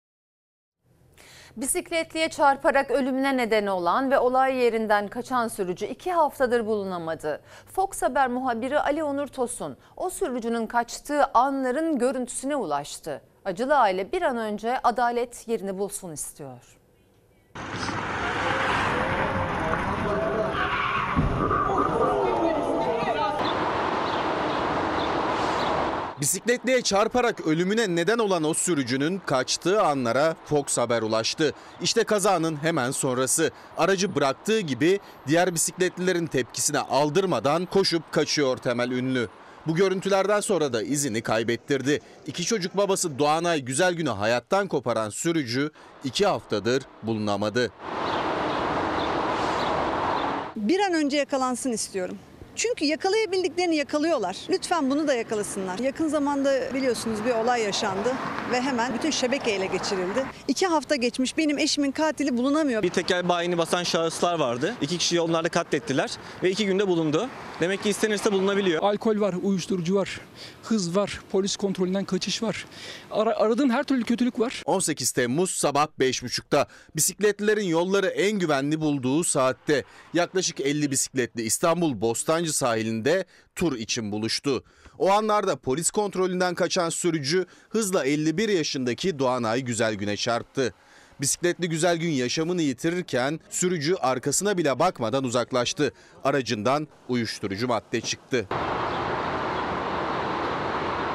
Bisikletliye çarparak ölümüne neden olan ve olay yerinden kaçan sürücü iki haftadır bulunamadı. Fox Haber muhabiri Ali Onur Tosun o sürücünün kaçtığı anların görüntüsüne ulaştı. Acılı aile bir an önce adalet yerini bulsun istiyor. Bisikletliye çarparak ölümüne neden olan o sürücünün kaçtığı anlara Fox Haber ulaştı. İşte kazanın hemen sonrası. Aracı bıraktığı gibi diğer bisikletlilerin tepkisine aldırmadan koşup kaçıyor Temel Ünlü. Bu görüntülerden sonra da izini kaybettirdi. İki çocuk babası Doğanay Güzel Günü hayattan koparan sürücü iki haftadır bulunamadı. Bir an önce yakalansın istiyorum. Çünkü yakalayabildiklerini yakalıyorlar. Lütfen bunu da yakalasınlar. Yakın zamanda biliyorsunuz bir olay yaşandı ve hemen bütün şebeke ele geçirildi. İki hafta geçmiş benim eşimin katili bulunamıyor. Bir tekel bayini basan şahıslar vardı. İki kişiyi onlarla katlettiler ve iki günde bulundu. Demek ki istenirse bulunabiliyor. Alkol var, uyuşturucu var, hız var, polis kontrolünden kaçış var. Ara, aradığın her türlü kötülük var. 18 Temmuz sabah 5.30'da bisikletlilerin yolları en güvenli bulduğu saatte yaklaşık 50 bisikletli İstanbul Bostancı sahilinde tur için buluştu. O anlarda polis kontrolünden kaçan sürücü hızla 51 yaşındaki Doğanay Güzelgün'e çarptı. Bisikletli Güzelgün yaşamını yitirirken sürücü arkasına bile bakmadan uzaklaştı. Aracından uyuşturucu madde çıktı.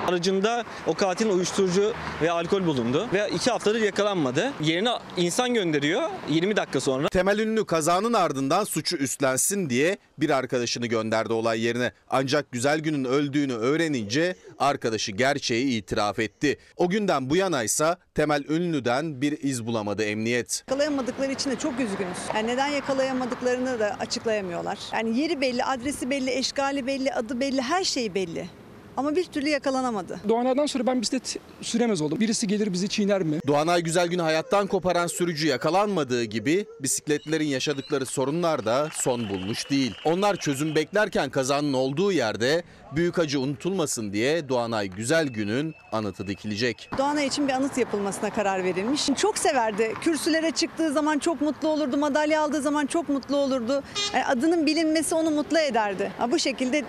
Aracında o katilin uyuşturucu ve alkol bulundu ve iki haftadır yakalanmadı. Yerine insan gönderiyor 20 dakika sonra. Temel Ünlü kazanın ardından suçu üstlensin diye bir arkadaşını gönderdi olay yerine. Ancak Güzelgün'ün öldüğünü öğrenince arkadaşı gerçeği itiraf etti. O günden bu yana ise Temel Ünlü'den bir iz bulamadı emniyet. Yakalayamadıkları için de çok üzgünüz. Yani neden yakalayamadıklarını da açıklayamıyorlar. Yani yeri belli, adresi belli, eşgali belli, adı belli, her şey belli. Ama bir türlü yakalanamadı. Doğanay'dan sonra ben bisiklet süremez oldum. Birisi gelir bizi çiğner mi? Doğanay Güzelgün'ü hayattan koparan sürücü yakalanmadığı gibi bisikletlerin yaşadıkları sorunlar da son bulmuş değil. Onlar çözüm beklerken kazanın olduğu yerde büyük acı unutulmasın diye Doğanay Güzelgün'ün anıtı dikilecek. Doğanay için bir anıt yapılmasına karar verilmiş. Çok severdi. Kürsülere çıktığı zaman çok mutlu olurdu. Madalya aldığı zaman çok mutlu olurdu. Yani adının bilinmesi onu mutlu ederdi. Ha, bu şekilde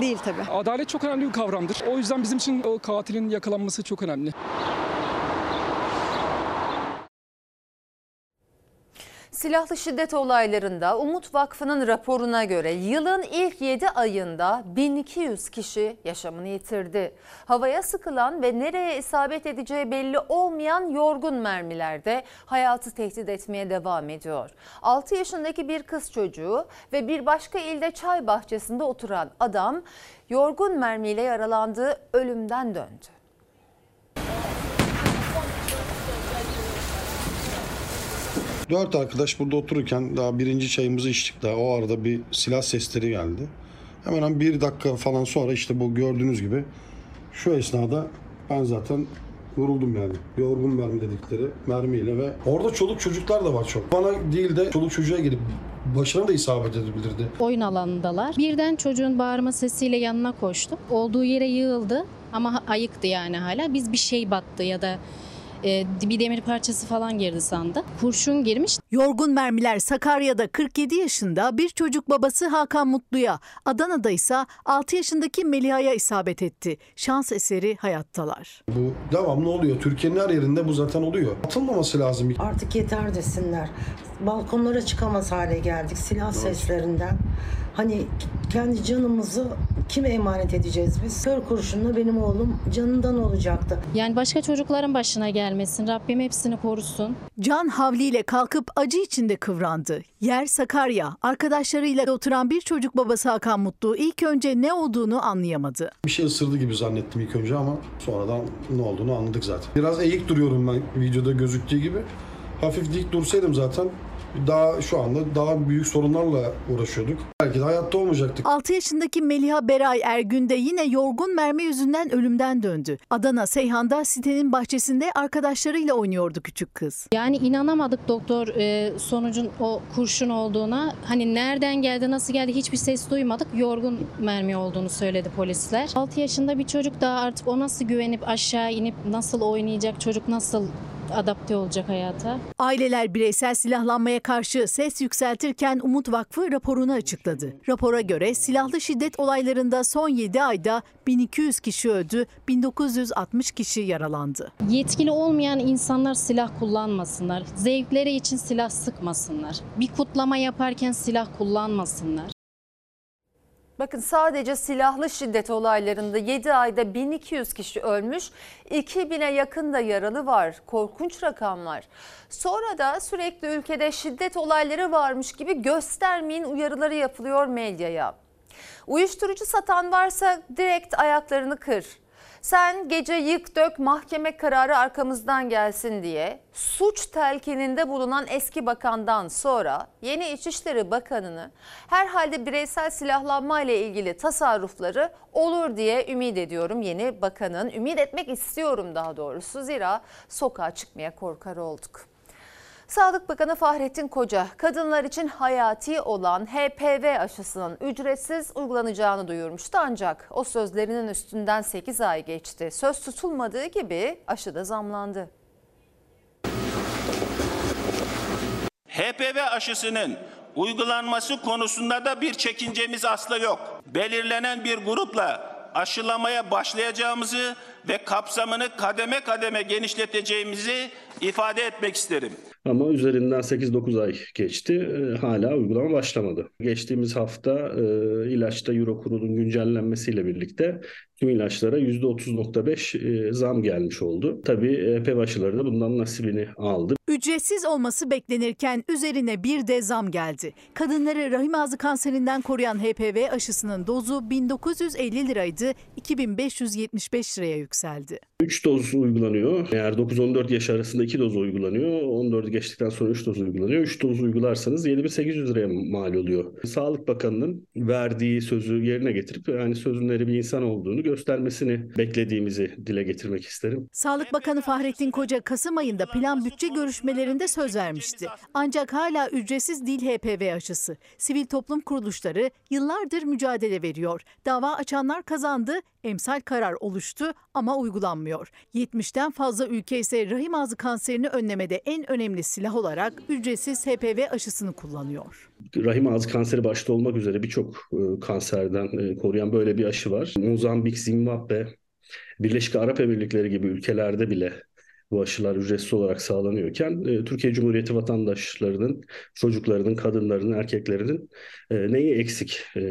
değil tabii. Adalet çok önemli bir kavramdır. O yüzden bizim için o katilin yakalanması çok önemli. Silahlı şiddet olaylarında Umut Vakfı'nın raporuna göre yılın ilk 7 ayında 1200 kişi yaşamını yitirdi. Havaya sıkılan ve nereye isabet edeceği belli olmayan yorgun mermilerde hayatı tehdit etmeye devam ediyor. 6 yaşındaki bir kız çocuğu ve bir başka ilde çay bahçesinde oturan adam yorgun mermiyle yaralandığı ölümden döndü. Dört arkadaş burada otururken daha birinci çayımızı içtik daha o arada bir silah sesleri geldi. Hemen bir dakika falan sonra işte bu gördüğünüz gibi şu esnada ben zaten vuruldum yani. Yorgun mermi dedikleri mermiyle ve orada çoluk çocuklar da var çok. Bana değil de çoluk çocuğa gelip başına da isabet edebilirdi. Oyun alanındalar. Birden çocuğun bağırma sesiyle yanına koştum. Olduğu yere yığıldı ama ayıktı yani hala. Biz bir şey battı ya da e, bir demir parçası falan girdi sandı. Kurşun girmiş. Yorgun mermiler Sakarya'da 47 yaşında bir çocuk babası Hakan Mutlu'ya, Adana'da ise 6 yaşındaki Meliha'ya isabet etti. Şans eseri hayattalar. Bu devamlı oluyor. Türkiye'nin her yerinde bu zaten oluyor. Atılmaması lazım. Artık yeter desinler. Balkonlara çıkamaz hale geldik silah seslerinden. Hani kendi canımızı kime emanet edeceğiz biz? Kör kurşunla benim oğlum canından olacaktı. Yani başka çocukların başına gelmesin. Rabbim hepsini korusun. Can havliyle kalkıp acı içinde kıvrandı. Yer Sakarya. Arkadaşlarıyla oturan bir çocuk babası Hakan Mutlu ilk önce ne olduğunu anlayamadı. Bir şey ısırdı gibi zannettim ilk önce ama sonradan ne olduğunu anladık zaten. Biraz eğik duruyorum ben videoda gözüktüğü gibi. Hafif dik dursaydım zaten daha şu anda daha büyük sorunlarla uğraşıyorduk. Belki de hayatta olmayacaktık. 6 yaşındaki Meliha Beray Ergün de yine yorgun mermi yüzünden ölümden döndü. Adana Seyhan'da sitenin bahçesinde arkadaşlarıyla oynuyordu küçük kız. Yani inanamadık doktor e, sonucun o kurşun olduğuna. Hani nereden geldi, nasıl geldi hiçbir ses duymadık. Yorgun mermi olduğunu söyledi polisler. 6 yaşında bir çocuk daha artık o nasıl güvenip aşağı inip nasıl oynayacak, çocuk nasıl adapte olacak hayata. Aileler bireysel silahlanmaya karşı ses yükseltirken Umut Vakfı raporunu açıkladı. Rapora göre silahlı şiddet olaylarında son 7 ayda 1200 kişi öldü, 1960 kişi yaralandı. Yetkili olmayan insanlar silah kullanmasınlar. Zevkleri için silah sıkmasınlar. Bir kutlama yaparken silah kullanmasınlar. Bakın sadece silahlı şiddet olaylarında 7 ayda 1200 kişi ölmüş, 2000'e yakın da yaralı var. Korkunç rakamlar. Sonra da sürekli ülkede şiddet olayları varmış gibi göstermeyin uyarıları yapılıyor medyaya. Uyuşturucu satan varsa direkt ayaklarını kır. Sen gece yık dök mahkeme kararı arkamızdan gelsin diye suç telkininde bulunan eski bakandan sonra yeni İçişleri Bakanı'nı herhalde bireysel silahlanma ile ilgili tasarrufları olur diye ümit ediyorum yeni bakanın. Ümit etmek istiyorum daha doğrusu zira sokağa çıkmaya korkar olduk. Sağlık Bakanı Fahrettin Koca, kadınlar için hayati olan HPV aşısının ücretsiz uygulanacağını duyurmuştu ancak o sözlerinin üstünden 8 ay geçti. Söz tutulmadığı gibi aşı da zamlandı. HPV aşısının uygulanması konusunda da bir çekincemiz asla yok. Belirlenen bir grupla aşılamaya başlayacağımızı ve kapsamını kademe kademe genişleteceğimizi ifade etmek isterim. Ama üzerinden 8-9 ay geçti. E, hala uygulama başlamadı. Geçtiğimiz hafta e, ilaçta Euro kurulun güncellenmesiyle birlikte tüm ilaçlara %30.5 e, zam gelmiş oldu. Tabii HPV aşıları da bundan nasibini aldı. Ücretsiz olması beklenirken üzerine bir de zam geldi. Kadınları rahim ağzı kanserinden koruyan HPV aşısının dozu 1950 liraydı, 2575 liraya yükseldi. 3 doz uygulanıyor. Eğer 9-14 yaş arasında 2 doz uygulanıyor. 14 geçtikten sonra 3 doz uygulanıyor. 3 doz uygularsanız 7800 liraya mal oluyor. Sağlık Bakanı'nın verdiği sözü yerine getirip yani sözünleri bir insan olduğunu göstermesini beklediğimizi dile getirmek isterim. Sağlık Bakanı Fahrettin Koca Kasım ayında plan bütçe görüşmelerinde söz vermişti. Ancak hala ücretsiz değil HPV aşısı. Sivil toplum kuruluşları yıllardır mücadele veriyor. Dava açanlar kazandı, emsal karar oluştu ama uygulanmıyor. 70'ten fazla ülke ise rahim ağzı kanserini önlemede en önemli silah olarak ücretsiz HPV aşısını kullanıyor. Rahim ağzı kanseri başta olmak üzere birçok e, kanserden e, koruyan böyle bir aşı var. Mozambik, Zimbabwe, Birleşik Arap Emirlikleri gibi ülkelerde bile bu aşılar ücretsiz olarak sağlanıyorken e, Türkiye Cumhuriyeti vatandaşlarının, çocuklarının, kadınlarının, erkeklerinin e, neyi eksik e,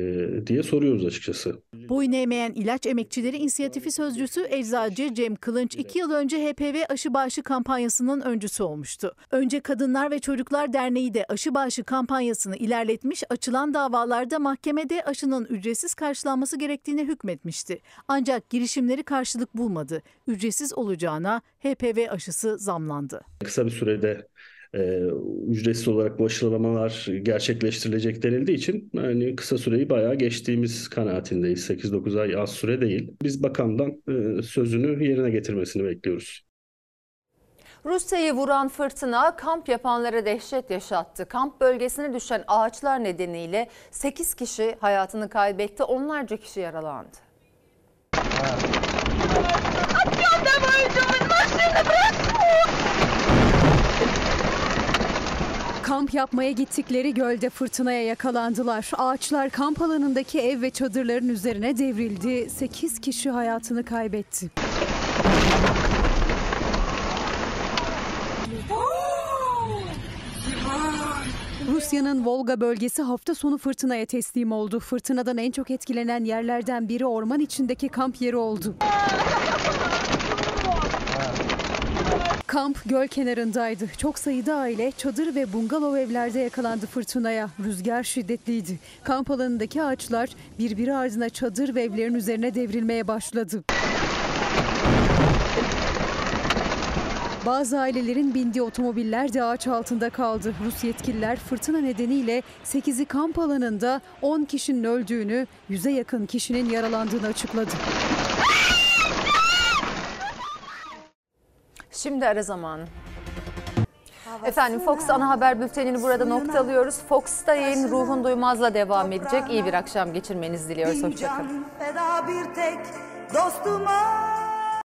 diye soruyoruz açıkçası. Boyun eğmeyen ilaç emekçileri inisiyatifi sözcüsü eczacı Cem Kılınç 2 yıl önce HPV aşı bağışı kampanyasının öncüsü olmuştu. Önce Kadınlar ve Çocuklar Derneği de aşı bağışı kampanyasını ilerletmiş, açılan davalarda mahkemede aşının ücretsiz karşılanması gerektiğini hükmetmişti. Ancak girişimleri karşılık bulmadı. Ücretsiz olacağına HPV aşısı zamlandı. Kısa bir sürede e, ücretsiz olarak bu aşılamalar gerçekleştirilecek denildiği için yani kısa süreyi bayağı geçtiğimiz kanaatindeyiz. 8-9 ay az süre değil. Biz bakandan e, sözünü yerine getirmesini bekliyoruz. Rusya'yı vuran fırtına kamp yapanlara dehşet yaşattı. Kamp bölgesine düşen ağaçlar nedeniyle 8 kişi hayatını kaybetti, onlarca kişi yaralandı. Kamp yapmaya gittikleri gölde fırtınaya yakalandılar. Ağaçlar kamp alanındaki ev ve çadırların üzerine devrildi. 8 kişi hayatını kaybetti. Rusya'nın Volga bölgesi hafta sonu fırtınaya teslim oldu. Fırtınadan en çok etkilenen yerlerden biri orman içindeki kamp yeri oldu. Kamp göl kenarındaydı. Çok sayıda aile çadır ve bungalov evlerde yakalandı fırtınaya. Rüzgar şiddetliydi. Kamp alanındaki ağaçlar birbiri ardına çadır ve evlerin üzerine devrilmeye başladı. Bazı ailelerin bindiği otomobiller de ağaç altında kaldı. Rus yetkililer fırtına nedeniyle 8'i kamp alanında 10 kişinin öldüğünü, 100'e yakın kişinin yaralandığını açıkladı. Şimdi ara zamanı. Efendim Fox ana haber bültenini burada noktalıyoruz. Fox'ta yayın Ruhun Duymaz'la devam edecek. İyi bir akşam geçirmenizi diliyoruz. Hoşçakalın. Feda bir tek dostuma